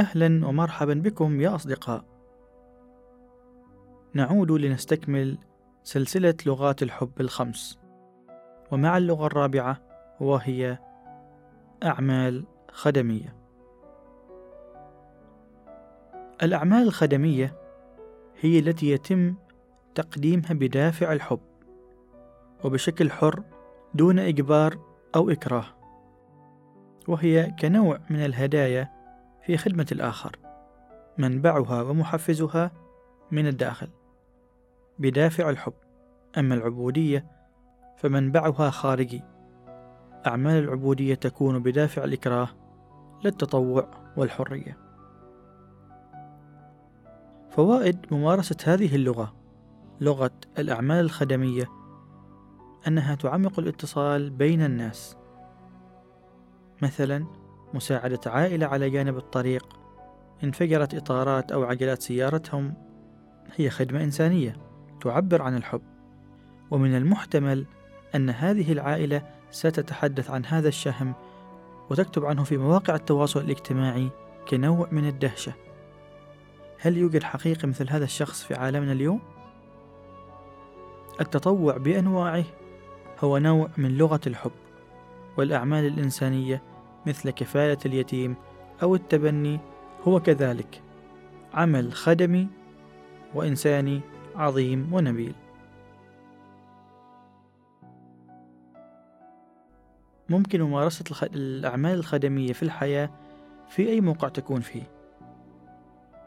أهلا ومرحبا بكم يا أصدقاء. نعود لنستكمل سلسلة لغات الحب الخمس، ومع اللغة الرابعة وهي أعمال خدمية. الأعمال الخدمية هي التي يتم تقديمها بدافع الحب، وبشكل حر دون إجبار أو إكراه، وهي كنوع من الهدايا في خدمة الآخر منبعها ومحفزها من الداخل. بدافع الحب أما العبودية فمنبعها خارجي. أعمال العبودية تكون بدافع الإكراه للتطوع والحرية. فوائد ممارسة هذه اللغة لغة الأعمال الخدمية أنها تعمق الاتصال بين الناس. مثلا مساعدة عائلة على جانب الطريق. انفجرت إطارات أو عجلات سيارتهم. هي خدمة إنسانية تعبر عن الحب. ومن المحتمل أن هذه العائلة ستتحدث عن هذا الشهم وتكتب عنه في مواقع التواصل الاجتماعي كنوع من الدهشة. هل يوجد حقيقي مثل هذا الشخص في عالمنا اليوم؟ التطوع بأنواعه هو نوع من لغة الحب والأعمال الإنسانية مثل كفالة اليتيم أو التبني هو كذلك عمل خدمي وإنساني عظيم ونبيل. ممكن ممارسة الأعمال الخدمية في الحياة في أي موقع تكون فيه،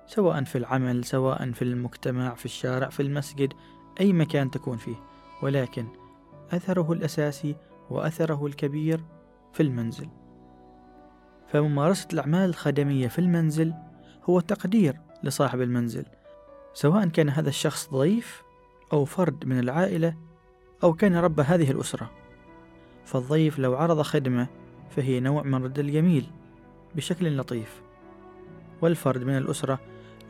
سواء في العمل، سواء في المجتمع، في الشارع، في المسجد، أي مكان تكون فيه، ولكن أثره الأساسي وأثره الكبير في المنزل. فممارسة الأعمال الخدمية في المنزل هو تقدير لصاحب المنزل سواء كان هذا الشخص ضيف أو فرد من العائلة أو كان رب هذه الأسرة. فالضيف لو عرض خدمة فهي نوع من رد الجميل بشكل لطيف. والفرد من الأسرة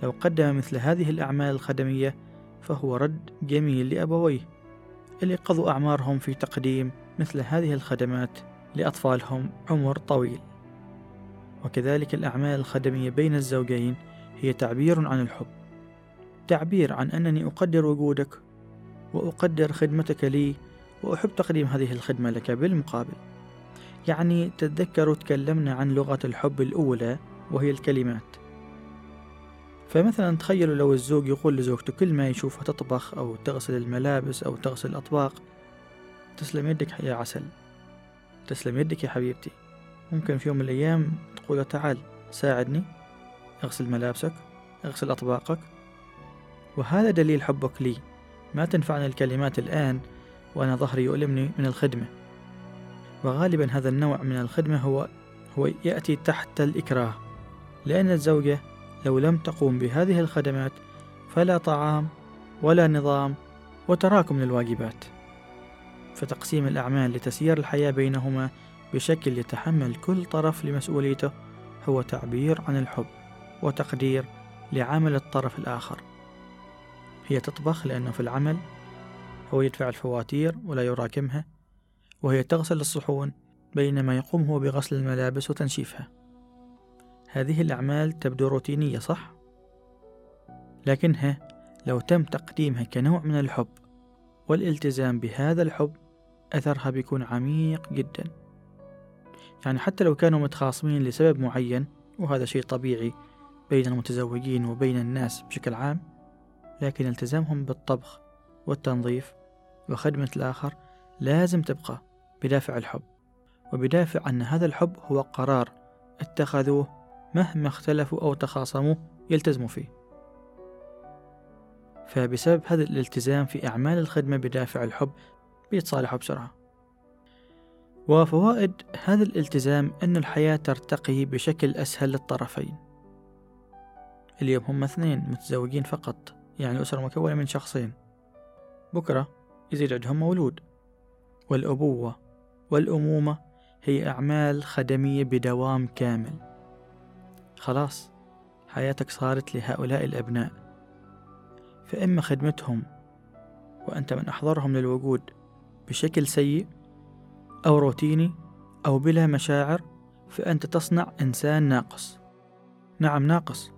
لو قدم مثل هذه الأعمال الخدمية فهو رد جميل لأبويه اللي قضوا أعمارهم في تقديم مثل هذه الخدمات لأطفالهم عمر طويل. وكذلك الأعمال الخدمية بين الزوجين هي تعبير عن الحب. تعبير عن أنني أقدر وجودك وأقدر خدمتك لي وأحب تقديم هذه الخدمة لك بالمقابل. يعني تتذكروا تكلمنا عن لغة الحب الأولى وهي الكلمات. فمثلا تخيلوا لو الزوج يقول لزوجته كل ما يشوفها تطبخ أو تغسل الملابس أو تغسل الأطباق تسلم يدك يا عسل. تسلم يدك يا حبيبتي. ممكن في يوم من الأيام تقول تعال ساعدني اغسل ملابسك اغسل أطباقك. وهذا دليل حبك لي. ما تنفعني الكلمات الآن وأنا ظهري يؤلمني من الخدمة. وغالبا هذا النوع من الخدمة هو هو يأتي تحت الإكراه. لأن الزوجة لو لم تقوم بهذه الخدمات فلا طعام ولا نظام وتراكم للواجبات. فتقسيم الأعمال لتسيير الحياة بينهما بشكل يتحمل كل طرف لمسؤوليته هو تعبير عن الحب وتقدير لعمل الطرف الآخر. هي تطبخ لأنه في العمل هو يدفع الفواتير ولا يراكمها وهي تغسل الصحون بينما يقوم هو بغسل الملابس وتنشيفها. هذه الأعمال تبدو روتينية صح؟ لكنها لو تم تقديمها كنوع من الحب والالتزام بهذا الحب أثرها بيكون عميق جدا. يعني حتى لو كانوا متخاصمين لسبب معين وهذا شيء طبيعي بين المتزوجين وبين الناس بشكل عام لكن التزامهم بالطبخ والتنظيف وخدمة الآخر لازم تبقى بدافع الحب. وبدافع أن هذا الحب هو قرار اتخذوه مهما اختلفوا أو تخاصموا يلتزموا فيه. فبسبب هذا الالتزام في أعمال الخدمة بدافع الحب بيتصالحوا بسرعة. وفوائد هذا الالتزام أن الحياة ترتقي بشكل أسهل للطرفين. اليوم هم اثنين متزوجين فقط يعني الأسرة مكونة من شخصين. بكرة يزيد عندهم مولود. والأبوة والأمومة هي أعمال خدمية بدوام كامل. خلاص حياتك صارت لهؤلاء الأبناء. فإما خدمتهم وأنت من أحضرهم للوجود بشكل سيء أو روتيني أو بلا مشاعر فأنت تصنع إنسان ناقص. نعم ناقص.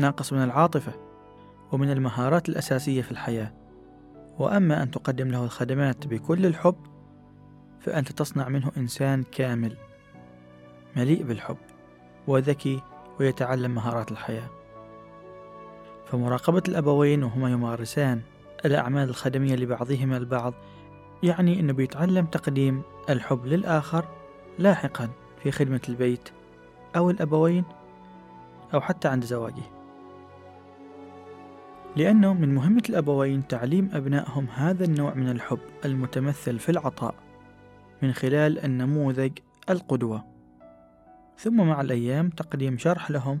ناقص من العاطفة ومن المهارات الأساسية في الحياة. وأما أن تقدم له الخدمات بكل الحب فأنت تصنع منه إنسان كامل مليء بالحب وذكي ويتعلم مهارات الحياة. فمراقبة الأبوين وهما يمارسان الأعمال الخدمية لبعضهما البعض يعني أنه بيتعلم تقديم الحب للآخر لاحقا في خدمة البيت أو الأبوين أو حتى عند زواجه. لأنه من مهمة الأبوين تعليم أبنائهم هذا النوع من الحب المتمثل في العطاء من خلال النموذج القدوة. ثم مع الأيام تقديم شرح لهم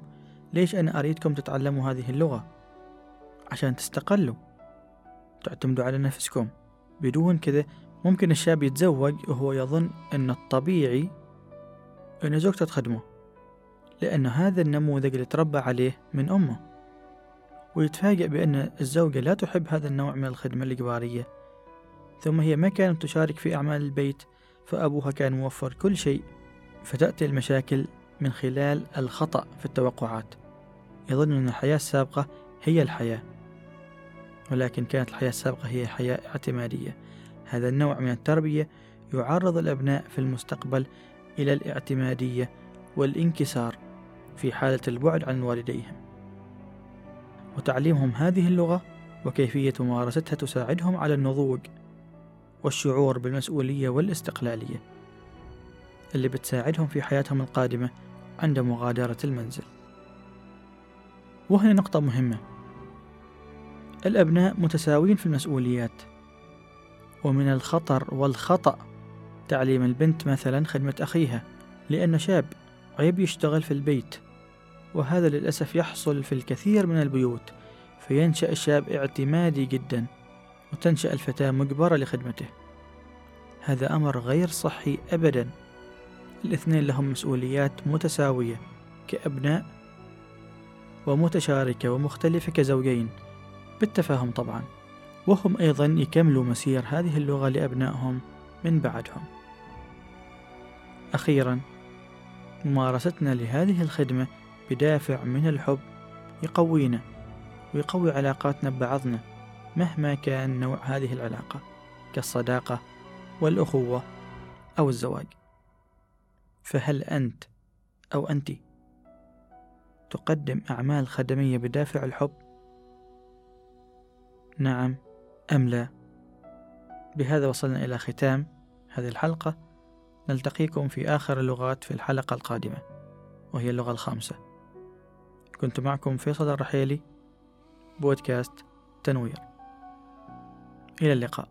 ليش أنا أريدكم تتعلموا هذه اللغة عشان تستقلوا. تعتمدوا على نفسكم. بدون كذا ممكن الشاب يتزوج وهو يظن أن الطبيعي أن زوجته تخدمه لأن هذا النموذج اللي تربى عليه من أمه. ويتفاجأ بأن الزوجة لا تحب هذا النوع من الخدمة الإجبارية. ثم هي ما كانت تشارك في أعمال البيت فأبوها كان موفر كل شيء فتأتي المشاكل من خلال الخطأ في التوقعات. يظن أن الحياة السابقة هي الحياة. ولكن كانت الحياة السابقة هي حياة اعتمادية. هذا النوع من التربية يعرض الأبناء في المستقبل إلى الاعتمادية والانكسار في حالة البعد عن والديهم. وتعليمهم هذه اللغة وكيفية ممارستها تساعدهم على النضوج والشعور بالمسؤولية والاستقلالية اللي بتساعدهم في حياتهم القادمة عند مغادرة المنزل. وهنا نقطة مهمة. الأبناء متساوين في المسؤوليات. ومن الخطر والخطأ تعليم البنت مثلا خدمة أخيها لأن شاب عيب يشتغل في البيت. وهذا للأسف يحصل في الكثير من البيوت فينشأ الشاب اعتمادي جدا وتنشأ الفتاة مجبرة لخدمته. هذا أمر غير صحي أبدا. الاثنين لهم مسؤوليات متساوية كأبناء ومتشاركة ومختلفة كزوجين. بالتفاهم طبعا. وهم أيضا يكملوا مسير هذه اللغة لأبنائهم من بعدهم. أخيرا ممارستنا لهذه الخدمة بدافع من الحب يقوينا ويقوي علاقاتنا ببعضنا مهما كان نوع هذه العلاقة كالصداقة والأخوة أو الزواج. فهل أنت أو أنت تقدم أعمال خدمية بدافع الحب؟ نعم أم لا؟ بهذا وصلنا إلى ختام هذه الحلقة. نلتقيكم في آخر اللغات في الحلقة القادمة وهي اللغة الخامسة. كنت معكم فيصل الرحيلي بودكاست تنوير. إلى اللقاء.